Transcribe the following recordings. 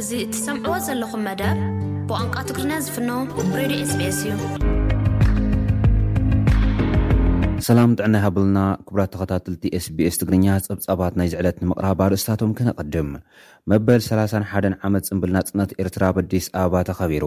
እዚ እትሰምዕዎ ዘለኹም መደብ ብቋንቋ ትግርኛ ዝፍኖ ሬድዮ ኤስቢኤስ እዩ። ሰላም ጥዕና ይሃብልና ክቡራት ተኸታተልቲ SBS ትግርኛ ጸብጻባት ናይዚ ዕለት ንምቕራብ ኣርእስታቶም ከነቐድም። መበል ሰላሳን ሓደን ዓመት ጽምብል ናጽነት ኤርትራ ኣብ ኣዲስ ኣበባ ተኸቢሩ።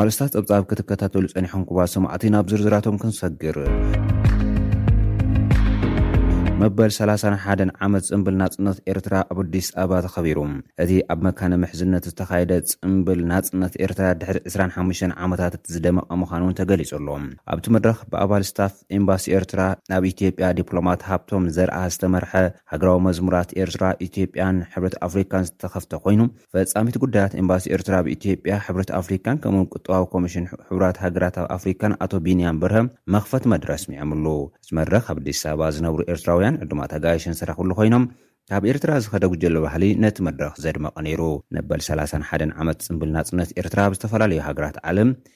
ኣርእስታት ጸብጻብ ክትከታተሉ ጸኒሖም ክቡራት ሰማዕቲ ናብ ዝርዝራቶም ክንሰግር። መበል ሰላሳን ሓደን ዓመት ጽምብል ናጽነት ኤርትራ ኣብ ኣዲስ ኣበባ ተኸቢሩ። እቲ ኣብ መካነ ምሕዝነት ዝተኻየደ ጽምብል ናጽነት ኤርትራ ድሕሪ ዕስራን ሓሙሽተን ዓመታት እቲ ዝደመቐ ምዃኑ እውን ተገሊጹ ኣሎ። ኣብቲ መድረኽ ብኣባል ስታፍ ኤምባሲ ኤርትራ ናብ ኢትዮጵያ ዲፕሎማት ሃብቶም ዘርኣ ዝተመርሐ ሃገራዊ መዝሙራት ኤርትራ፣ ኢትዮጵያን ሕብረት ኣፍሪካን ዝተኸፍተ ኮይኑ፣ ፈጻሚት ጉዳያት ኤምባሲ ኤርትራ ኣብ ኢትዮጵያ፣ ሕብረት ኣፍሪካን ከምኡውን ቁጠባዊ ኮሚሽን ሕቡራት ሃገራት ኣብ ኣፍሪካን ኣቶ ቢንያም በርሀ መኽፈቲ መድረኽ ኣስሚዖምሉ። እቲ መድረኽ ኣብ ኣዲስ ኣበባ ዝነብሩ ኤርትራውያን ዕዱማት ኣጋይሽን ዝሰረኹሉ ኮይኖም፣ ካብ ኤርትራ ዝኸደ ጉጀለ ባህሊ ነቲ መድረኽ ዘድመቐ ነይሩ። መበል ሰላሳን ሓደን ዓመት ጽንብል ናጽነት ኤርትራ ኣብ ዝተፈላለዩ ሃገራት ዓለም፣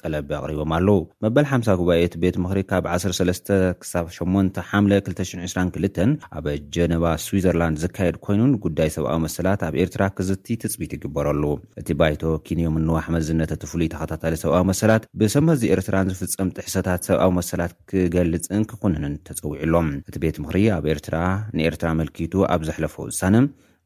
ጠለብ ኣቕሪቦም ኣለዉ። መበል ሓምሳ ጉባኤ እቲ ቤት ምኽሪ ካብ ዓሰርተ ሰለስተ ክሳብ ሸሞንተ ሓምለ ክልተ ሽሕ ዕስራን ክልተን ኣብ ጀነቫ ስዊዘርላንድ ዝካየድ ኮይኑ ንጉዳይ ሰብኣዊ መሰላት ኣብ ኤርትራ ክዝቲ ትጽቢት ይግበረሉ። እቲ ባይቶ ኪንዮ ምንዋሕ መዝነት እቲ ፍሉይ ተኸታታሊ ሰብኣዊ መሰላት ብሰብ መዚ ኤርትራን ዝፍጸም ጥሕሰታት ሰብኣዊ መሰላት ክገልጽን ክኹንንን ተጸዊዑ ኣሎ። እቲ ቤት ምኽሪ ኣብ ኤርትራ ንኤርትራ ኣመልኪቱ ኣብ ዘሕለፎ ውሳነ፣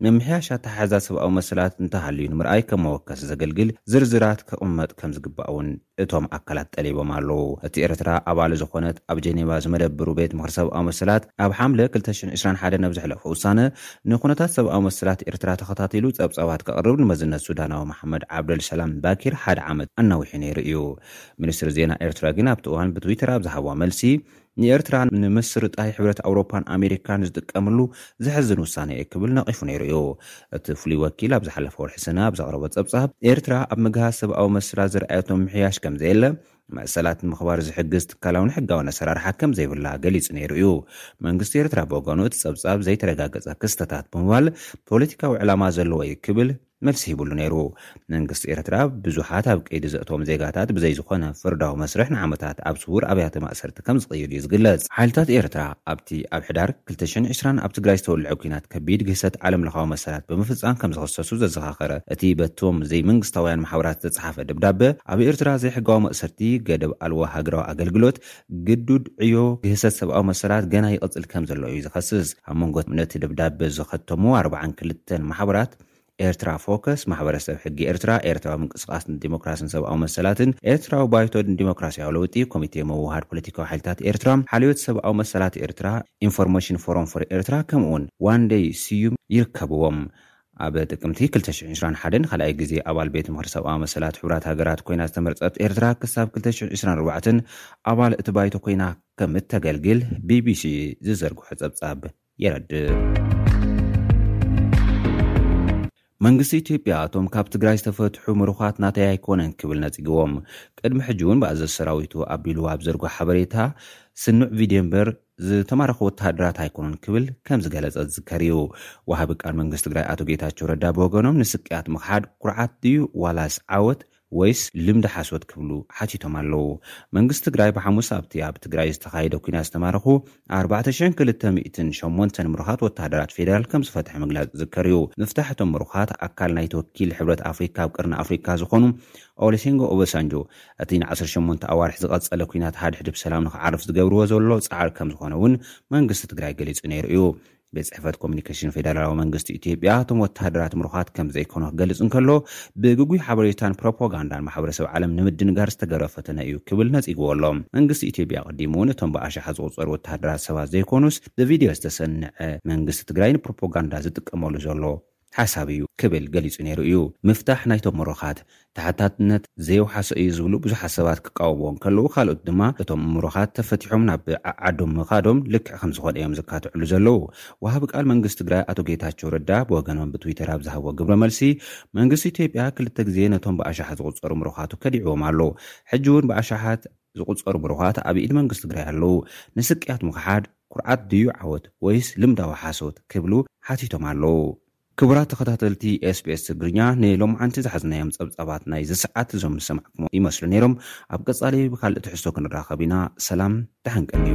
ምምሕያሽ ኣተሓሕዛ ሰብኣዊ መሰላት እንተሃልዩ ንምርኣይ ከም መወከሲ ዘገልግል ዝርዝራት ክቕመጥ ከም ዝግባእ እውን እቶም ኣካላት ጠሊቦም ኣለዉ። እቲ ኤርትራ ኣባል ዝኾነት ኣብ ጀኔቫ ዝመደብሩ ቤት ምኽሪ ሰብኣዊ መሰላት ኣብ ሓምለ ክልተ ሽሕን ዕስራን ሓደን ኣብ ዘሕለፎ ውሳነ ንኩነታት ሰብኣዊ መሰላት ኤርትራ ተኸታቲሉ ጸብጻባት ከቕርብ ንመዝነት ሱዳናዊ መሓመድ ዓብደል ሰላም ባኪር ሓደ ዓመት ኣናዊሑ ነይሩ እዩ። ሚኒስትሪ ዜና ኤርትራ ግን ኣብቲ እዋን ብትዊተር ኣብ ዝሃቦ መልሲ ንኤርትራ ንምስርጣይ ሕብረት ኣውሮፓን ኣሜሪካን ዝጥቀምሉ ዘሕዝን ውሳነ'ዩ ክብል ነቒፉ ነይሩ'ዩ። እቲ ፍሉይ ወኪል ኣብ ዝሓለፈ ወርሒ ሰነ ኣብ ዘቕረቦ ጸብጻብ፣ ኤርትራ ኣብ ምግሃስ ሰብኣዊ መሰላት ዘርኣየቶ ምምሕያሽ ከምዘየለ፣ መሰላት ንምኽባር ዝሕግዝ ትካላውን ሕጋውን ኣሰራርሓ ከምዘይብላ ገሊጹ ነይሩ'ዩ። መንግስቲ ኤርትራ ብወገኑ እቲ ጸብጻብ ዘይተረጋገጸ ክስተታት ብምባል ፖለቲካዊ ዕላማ ዘለዎ'ዩ ክብል መልሲ ሂብሉ ነይሩ። መንግስቲ ኤርትራ፣ ብዙሓት ኣብ ቀይዲ ዘእተዎም ዜጋታት ብዘይ ዝኾነ ፍርዳዊ መስርሕ ንዓመታት ኣብ ስዉር ኣብያተ ማእሰርቲ ከም ዝቕይድ እዩ ዝግለጽ። ሓይልታት ኤርትራ፣ ኣብቲ ኣብ ሕዳር ክልተ ሽሕን ዕስራን ኣብ ትግራይ ዝተወልዐ ኲናት ከቢድ ግህሰት ዓለምለኻዊ መሰላት ብምፍጻም ከም ዝኽሰሱ ዘዘኻኸረ እቲ በቶም ዘይመንግስታውያን ማሕበራት ዝተጽሓፈ ደብዳበ፣ ኣብ ኤርትራ ዘይሕጋዊ መእሰርቲ፣ ገደብ ኣልቦ ሃገራዊ ኣገልግሎት፣ ግዱድ ዕዮ፣ ግህሰት ሰብኣዊ መሰላት ገና ይቕጽል ከም ዘሎ እዩ ዝኸስስ። ኣብ መንጎ ነቲ ደብዳበ ዘኸተሙ ኣርብዓን ክልተን ማሕበራት፣ ኤርትራ ፎከስ፣ ማሕበረሰብ ሕጊ ኤርትራ፣ ኤርትራዊ ምንቅስቓስ ንዲሞክራስን ሰብኣዊ መሰላትን፣ ኤርትራዊ ባይቶ ንዲሞክራስያዊ ለውጢ፣ ኮሚቴ ምውህሃድ ፖለቲካዊ ሓይልታት ኤርትራ፣ ሓልዮት ሰብኣዊ መሰላት ኤርትራ፣ ኢንፎርሜሽን ፎረም ፎር ኤርትራ ከምኡ'ውን ዋንደይ ስዩም ይርከብዎም። ኣብ ጥቅምቲ ክልተ ሽሕን ዕስራን ሓደን ንኻልኣይ ግዜ ኣባል ቤት ምኽሪ ሰብኣዊ መሰላት ሕቡራት ሃገራት ኮይና ዝተመርጸት ኤርትራ ክሳብ ክልተ ሽሕን ዕስራን ኣርባዕተን ኣባል እቲ ባይቶ ኮይና ከምእተገልግል ቢቢሲ ዝዘርግሖ ጸብጻብ የረድእ። መንግስቲ ኢትዮጵያ እቶም ካብ ትግራይ ዝተፈትሑ ምሩዃት ናተይ ኣይኮነን ክብል ነጺግዎም። ቅድሚ ሕጂ'ውን ብኣዘዚ ሰራዊቱ ኣቢሉ ኣብ ዘርጎ ሓበሬታ ስኑዕ ቪድዮ እምበር ዝተማረኹ ወተሃደራት ኣይኮኑን ክብል ከም ዝገለጸ ዝዝከር እዩ። ወሃቢ ቃል መንግስቲ ትግራይ ኣቶ ጌታቸው ረዳ ብወገኖም ንስቅያት ምኽሓድ ኩርዓት ድዩ ዋላስ ዓወት ወይስ ልምዲ ሓሶት ክብሉ ሓቲቶም ኣለው። መንግስቲ ትግራይ ብሓሙስ ኣብቲ ኣብ ትግራይ ዝተኻየደ ኲናት ዝተማረኹ ኣርባዕተ ሽሕን ክልተ ሚእትን ሸሞንተን ምሩኻት ወተሃደራት ፌደራል ከምዝፈትሐ ምግላፁ ዝዝከር እዩ። ምፍታሕ እቶም ምሩኻት ኣካል ናይቲ ወኪል ሕብረት ኣፍሪካ ኣብ ቀርኒ ኣፍሪካ ዝኾኑ ኦሊሴንጎ ኦበሳንጆ እቲ ንዓሰርተ ሸሞንተ ኣዋርሕ ዝቐፀለ ኲናት ሓድሕድ ብሰላም ንክዓርፍ ዝገብርዎ ዘሎ ፃዕሪ ከምዝኾነ እውን መንግስቲ ትግራይ ገሊፁ ነይሩ እዩ። ቤት ፅሕፈት ኮሚኒኬሽን ፌደራላዊ መንግስቲ ኢትዮጵያ እቶም ወተሃደራት ምሩኻት ከም ዘይኮኑ ክገልፅ እንከሎ ብግጉይ ሓበሬታን ፕሮፓጋንዳን ማሕበረሰብ ዓለም ንምድንጋር ዝተገበረ ፈተነ እዩ ክብል ነፂግዎ ኣሎ። መንግስቲ ኢትዮጵያ ኣቐዲሙ እውን እቶም ብኣሻሓት ዝቑፀሩ ወተሃደራት ሰባት ዘይኮኑስ ብቪድዮ ዝተሰነዐ መንግስቲ ትግራይ ንፕሮፓጋንዳ ዝጥቀመሉ ዘሎ ሓሳብ እዩ ክብል ገሊጹ ነይሩ እዩ። ምፍታሕ ናይቶም ምሩኻት፣ ተሓታትነት ዘየውሓሶ እዩ ዝብሉ ብዙሓት ሰባት ክቃወምዎ እንከለዉ፣ ካልኦት ድማ እቶም ምሩኻት ተፈቲሖም ናብ ዓዓዶም ምኻዶም ልክዕ ከምዝኾነ እዮም ዘካትዕሉ ዘለዉ። ወሃቢ ቃል መንግስቲ ትግራይ ኣቶ ጌታቸው ረዳ ብወገኖም ብትዊተር ኣብ ዝሃብዎ ግብረ መልሲ፣ መንግስቲ ኢትዮጵያ ክልተ ግዜ ነቶም ብኣሻሓት ዝቑጸሩ ምሩኻቱ ከዲዕዎም ኣሎ። ሕጂ'ውን ብኣሻሓት ዝቑጸሩ ብሩኻት ኣብ ኢድ መንግስቲ ትግራይ ኣለዉ፣ ንስቅያት ምኽሓድ ኩርዓት ድዩ ዓወት ወይስ ልምዳዊ ሓሶት ክብሉ ሓቲቶም ኣለዉ። ክቡራት ተኸታተልቲ SBS ትግርኛ ንሎምዓንቲ ዝሓዝናዮም ጸብጻባት ናይዚ ሰዓት እዞም ዝሰማዕኩሞም ይመስሉ ነይሮም። ኣብ ቀጻሊ ብካልእ ትሕዝቶ ክንራኸብ ኢና። ሰላም ደሓን ቀንዩ።